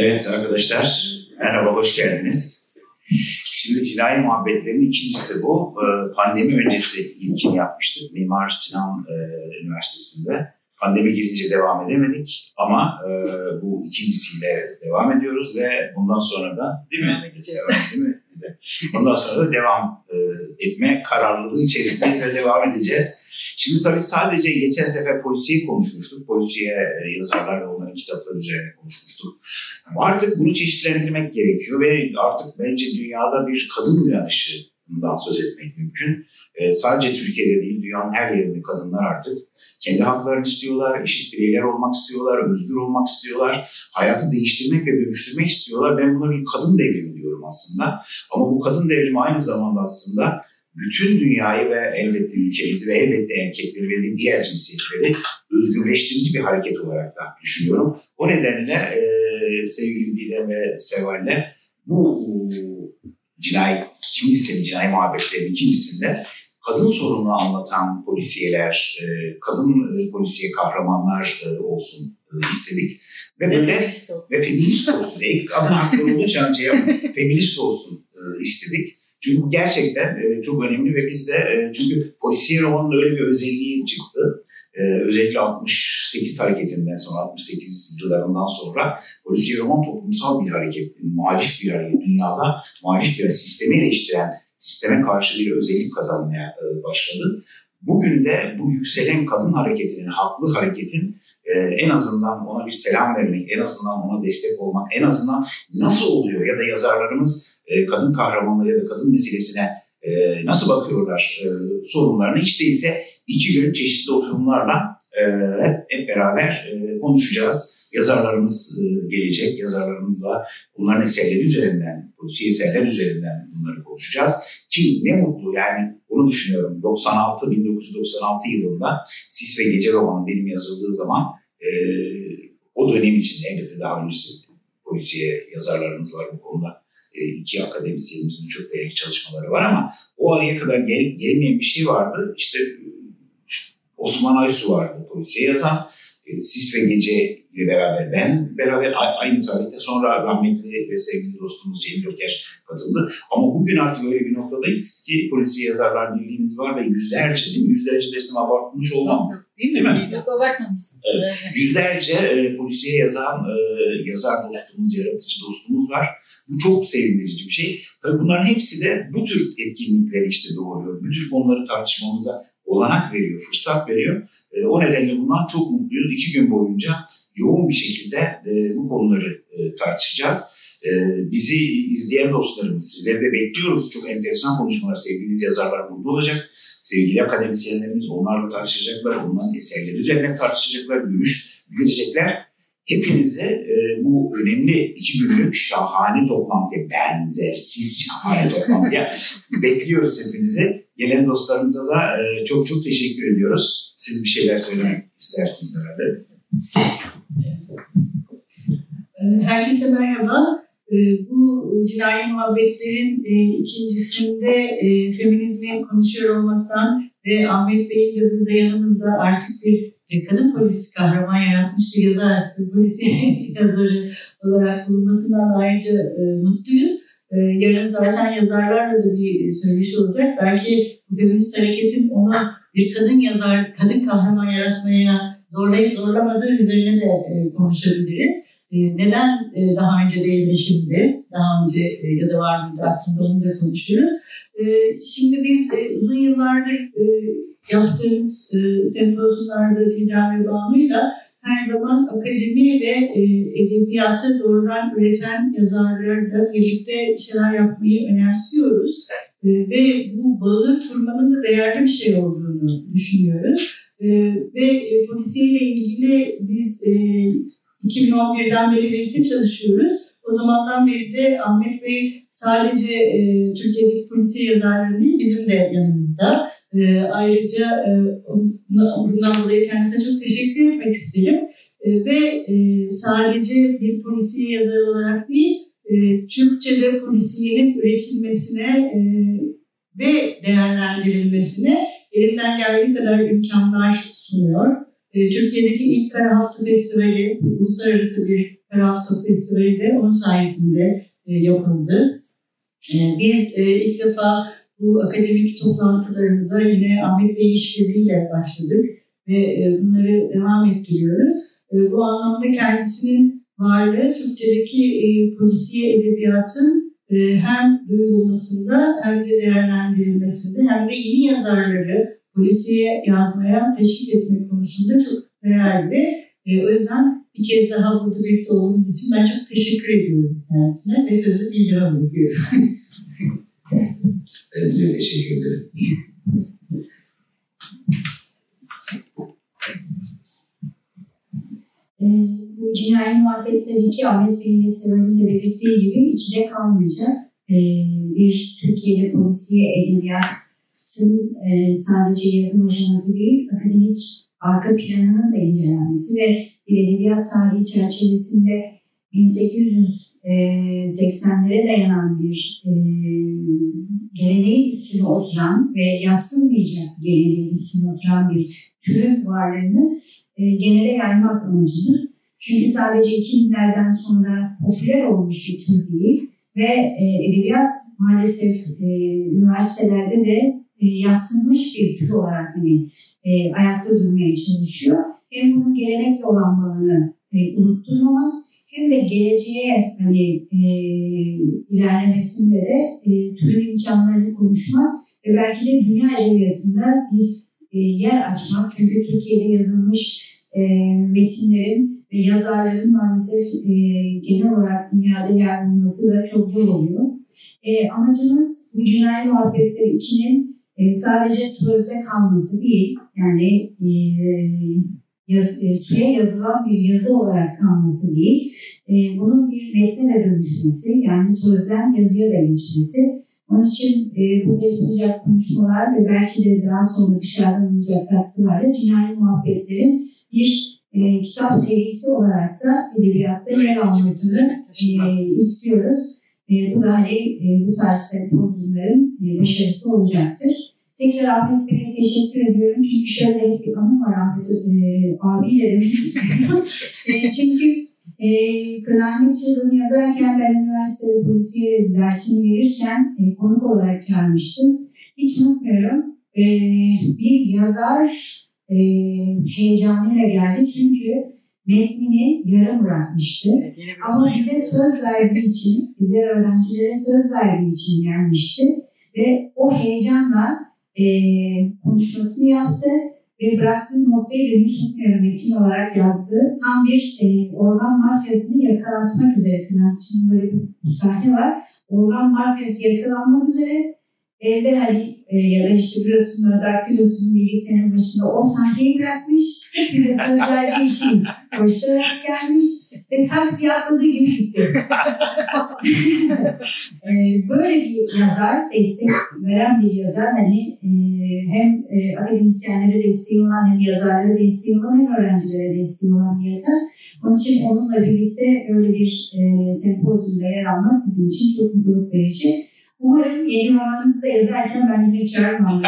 Evet arkadaşlar, merhaba, hoş geldiniz. Şimdi Cinayi Muhabbetlerin ikincisi bu. Ee, pandemi öncesi ilkini yapmıştık Mimar Sinan e, Üniversitesi'nde. Pandemi girince devam edemedik ama e, bu ikincisiyle devam ediyoruz ve bundan sonra da değil mi? Edeceğiz. Değil mi? Bundan sonra da devam e, etme kararlılığı içerisindeyiz ve devam edeceğiz. Şimdi tabii sadece geçen sefer polisiye konuşmuştuk. Polisiye e, yazarlarla onların kitapları üzerine konuşmuştuk. Artık bunu çeşitlendirmek gerekiyor ve artık bence dünyada bir kadın uyanışından söz etmek mümkün. Ee, sadece Türkiye'de değil, dünyanın her yerinde kadınlar artık kendi haklarını istiyorlar, eşit bireyler olmak istiyorlar, özgür olmak istiyorlar, hayatı değiştirmek ve dönüştürmek istiyorlar. Ben buna bir kadın devrimi diyorum aslında. Ama bu kadın devrimi aynı zamanda aslında bütün dünyayı ve elbette ülkemizi ve elbette erkekleri ve diğer cinsiyetleri özgürleştirici bir hareket olarak da düşünüyorum. O nedenle e, sevgili Didem ve Seval'le bu cinayet, ikincisinin cinayi muhabbetlerinin ikincisinde kadın sorununu anlatan polisiyeler, e, kadın e, polisiye kahramanlar e, olsun e, istedik. Ve böyle Feminist olsun. ve feminist olsun. İlk adın hakları olunca feminist olsun e, istedik. Çünkü gerçekten e, çok önemli ve biz de e, çünkü polisiye romanın öyle bir özelliği çıktı. E, özellikle 68 hareketinden sonra, 68 yıllarından sonra polisiye roman toplumsal bir hareket, muhalif bir hareket. Dünyada muhalif bir sistemi eleştiren, sisteme karşı bir özellik kazanmaya başladı. Bugün de bu yükselen kadın hareketinin, haklı hareketin e, en azından ona bir selam vermek, en azından ona destek olmak, en azından nasıl oluyor ya da yazarlarımız e, kadın kahramanlığı ya da kadın meselesine e, nasıl bakıyorlar e, sorunlarını hiç değilse iki gün çeşitli oturumlarla e, hep, beraber konuşacağız. Yazarlarımız gelecek, yazarlarımızla bunların eserleri üzerinden, eserler üzerinden bunları konuşacağız. Ki ne mutlu yani onu düşünüyorum. 96 1996 yılında Sis ve Gece romanı benim yazıldığı zaman e, o dönem için elbette daha öncesi polisiye yazarlarımız var bu konuda. E, iki akademisyenimizin çok değerli çalışmaları var ama o araya kadar gel, gelmeyen bir şey vardı. İşte Osman Aysu vardı polisiye yazan. E, Sis ve Gece beraber ben beraber aynı tarihte sonra rahmetli ve sevgili dostumuz Cemil Öker katıldı. Ama bugün artık öyle bir noktadayız ki polisiye yazarlar birliğimiz var ve yüzlerce değil mi? Yüzlerce desem abartmış olmam. Değil mi? Değil mi? Yok abartmamışsın. Evet. Yüzlerce e, polisiye yazan e, yazar dostumuz, yaratıcı dostumuz var. Bu çok sevindirici bir şey. Tabii bunların hepsi de bu tür etkinlikleri işte doğuruyor. Bu tür konuları tartışmamıza olanak veriyor, fırsat veriyor. E, o nedenle bundan çok mutluyuz. İki gün boyunca yoğun bir şekilde e, bu konuları e, tartışacağız. E, bizi izleyen dostlarımız, sizleri de bekliyoruz. Çok enteresan konuşmalar, sevgili yazarlar burada olacak. Sevgili akademisyenlerimiz onlarla tartışacaklar, onların eserleri üzerine tartışacaklar, görüş bildirecekler. Hepinize e, bu önemli iki günlük şahane toplantıya, benzersiz şahane toplantıya bekliyoruz hepinizi. Gelen dostlarımıza da e, çok çok teşekkür ediyoruz. Siz bir şeyler söylemek istersiniz herhalde. Herkese merhaba. Ee, Bu cinayi muhabbetlerin e, ikincisinde e, feminizmi konuşuyor olmaktan ve Ahmet Bey'in de burada yanımızda artık bir e, kadın polis kahraman yaratmış bir yazar, bir polis yazarı olarak bulunmasından ayrıca mutluyuz. Yarın zaten yazarlarla da bir söyleşi olacak. Belki feminist hareketin onu bir kadın yazar, kadın kahraman yaratmaya zorlayıp zorlamadığı üzerine de e, konuşabiliriz. E, Neden e, daha önce değil de şimdi, daha önce ya da var mıydı aslında onu da konuşuruz. Şimdi biz uzun yıllardır yaptığımız e, sempozyumlarda Didem ve Banu'yla her zaman akademi ve edebiyatı doğrudan üreten yazarlarla birlikte bir şeyler yapmayı önemsiyoruz. Ve bu bağı kurmanın da değerli bir şey olduğunu düşünüyoruz. E, ve e, polisiyle ilgili biz e, 2011'den beri birlikte çalışıyoruz. O zamandan beri de Ahmet Bey sadece e, Türkiye'deki polisiye yazarları değil, bizim de yanımızda. E, ayrıca e, bundan dolayı kendisine çok teşekkür etmek isterim. E, ve e, sadece bir polisiye yazar olarak değil, e, Türkçe'de polisiyenin üretilmesine e, ve değerlendirilmesine elinden geldiği kadar imkanlar sunuyor. E, Türkiye'deki ilk Kara Hafta Festivali, uluslararası bir Kara Hafta Festivali de onun sayesinde e, yapıldı. E, biz e, ilk defa bu akademik toplantılarımıza yine Ahmet Bey işbirliğiyle başladık ve e, bunları devam ettiriyoruz. E, bu anlamda kendisinin varlığı Türkçedeki e, polisiye edebiyatın hem duyurulmasında hem de değerlendirilmesinde hem de yeni yazarları polisiye yazmaya teşvik etmek konusunda çok değerli. E, o yüzden bir kez daha burada birlikte olduğumuz için ben çok teşekkür ediyorum kendisine ve sözü Bilgehan'a bırakıyorum. ben size teşekkür ederim. Bu cinayi muhabbetlerdeki Ahmet Bey'in de belirttiği gibi içinde kalmayacak. Ee, bir Türkiye'de polisiye edebiyatın e, sadece yazım aşaması değil, akademik arka planının da incelenmesi ve bir edebiyat tarihi çerçevesinde 1880'lere dayanan bir e, geleneğin üstüne oturan ve yatsınmayacak geleneğin üstüne oturan bir türün varlığını e, genele yaymak amacımız. Çünkü sadece 2000'lerden sonra popüler olmuş bir tür değil ve e, edebiyat maalesef e, üniversitelerde de e, yatsınmış bir tür olarak hani, e, ayakta durmaya çalışıyor. Hem bunun gelenekle olan bağını e, unutturmamak hem de geleceğe hani e, ilerlemesinde de e, türün imkanlarını konuşmak ve belki de dünya edebiyatında bir e, yer açmak. Çünkü Türkiye'de yazılmış e, metinlerin ve yazarların maalesef e, genel olarak dünyada yer bulması da çok zor oluyor. E, amacımız bu cinayi muhabbetleri 2'nin e, sadece sözde kalması değil, yani e, yaz, e, suya yazılan bir yazı olarak kalması değil, e, bunun bir metne de dönüşmesi, yani sözden yazıya da geçmesi. Onun için e, burada yapılacak konuşmalar ve belki de daha sonra dışarıdan olacak katkılarla cinayi muhabbetlerin bir e, kitap serisi olarak da edebiyatta yer almasını e, istiyoruz. E, bu da hani e, bu tarz sempozyumların e, başarısı olacaktır. Tekrar Ahmet Bey'e teşekkür ediyorum. Çünkü şöyle bir anım var Ahmet e, abiyle demek istiyorum. e, çünkü e, kınamet çığlığını yazarken ben üniversitede polisiye dersini verirken e, konuk olarak çağırmıştım. Hiç unutmuyorum. E, bir yazar e, heyecanıyla geldi. Çünkü metnini yarım bırakmıştı. Ama bize söz verdiği için, bize öğrencilere söz verdiği için gelmişti. Ve o heyecanla e, konuşmasını yaptı ve bıraktığı noktayı hiç unutmuyorum metin olarak yazdı. Tam bir e, organ mafyasını yakalatmak üzere. Kınaatçı'nın böyle bir sahne var. Organ mafyası yakalanmak üzere evde hani e, ya da işte biliyorsun Dark biliyorsun bilgisayarın başında o sahneyi bırakmış. Bize söz için koşarak gelmiş ve taksiye atladığı gibi gitti. e, böyle bir yazar, destek veren bir yazar hani e, hem e, akademisyenlere desteği olan hem yazarlara desteği olan hem öğrencilere desteği olan bir yazar. Onun için onunla birlikte böyle bir e, sempozyumda yer almak bizim için çok mutluluk verici. Umarım yeni romanınızı da yazarken ben yine çağırmam.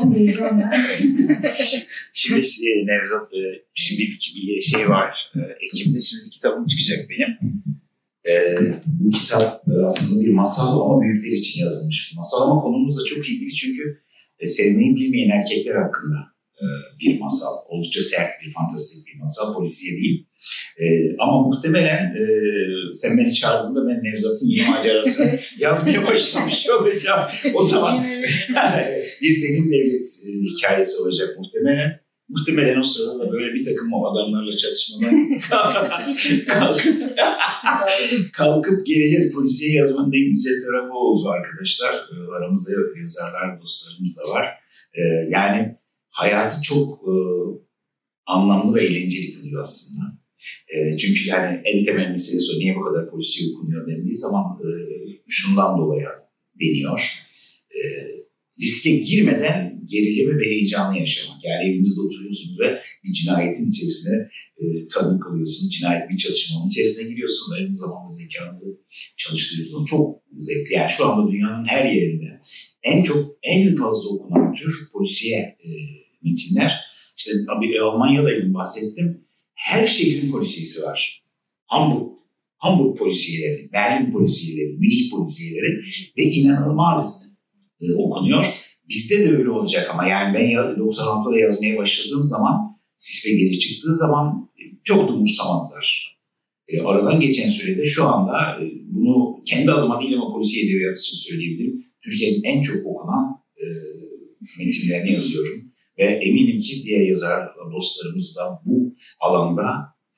O. Şimdi e, Nevzat, e, şimdi bir, bir şey var. E, Ekim'de şimdi kitabım çıkacak benim. E, bu kitap e, aslında bir masal ama büyükler için yazılmış bir masal ama konumuz da çok ilgili çünkü e, sevmeyi bilmeyen erkekler hakkında e, bir masal. Oldukça sert bir, fantastik bir masal. Polisiye değil. E, ama muhtemelen e, sen beni çağırdığında ben Nevzat'ın yeni macerasını yazmaya başlamış olacağım. O zaman bir derin devlet e, hikayesi olacak muhtemelen. Muhtemelen o sırada da böyle bir takım o adamlarla çatışmalar kalkıp, kalkıp geleceğiz. Polisiye yazmanın en güzel tarafı oldu arkadaşlar. E, aramızda yazarlar, dostlarımız da var. E, yani hayatı çok e, anlamlı ve eğlenceli kılıyor aslında. E, çünkü yani en temel meselesi o niye bu kadar polisiye okunuyor dendiği zaman e, şundan dolayı deniyor. Riske girmeden gerilimi ve heyecanı yaşamak. Yani evinizde oturuyorsunuz ve bir cinayetin içerisine e, tanık kalıyorsunuz. Cinayet bir çatışmanın içerisine giriyorsunuz. Aynı zamanda zekanızı çalıştırıyorsunuz. Çok zevkli. Yani şu anda dünyanın her yerinde en çok, en fazla okunan tür polisiye e, metinler İşte bir Almanya'daydım bahsettim. Her şehrin polisiyesi var. Hamburg, Hamburg polisiyeleri, Berlin polisiyeleri, Münih polisiyeleri ve inanılmaz e, okunuyor. Bizde de öyle olacak ama yani ben 96'da yazmaya başladığım zaman Sisfe geri çıktığı zaman e, çok da umursamadılar. E, aradan geçen sürede şu anda e, bunu kendi adıma değil ama polisiye edebiyatı için söyleyebilirim. Türkiye'nin en çok okunan e, metinlerini yazıyorum. Ve eminim ki diğer yazar dostlarımız da bu alanda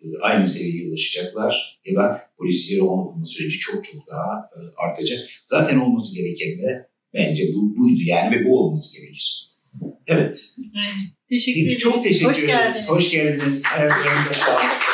e, aynı seviyeye ulaşacaklar. Ya da polisiye roman okuma süreci çok çok daha e, artacak. Zaten olması gereken de bence bu, buydu yani ve bu olması gerekir. Evet. Evet. Teşekkür ederim. Çok teşekkür Hoş ederiz. geldiniz. Hoş geldiniz. Ayaklarınıza sağlık.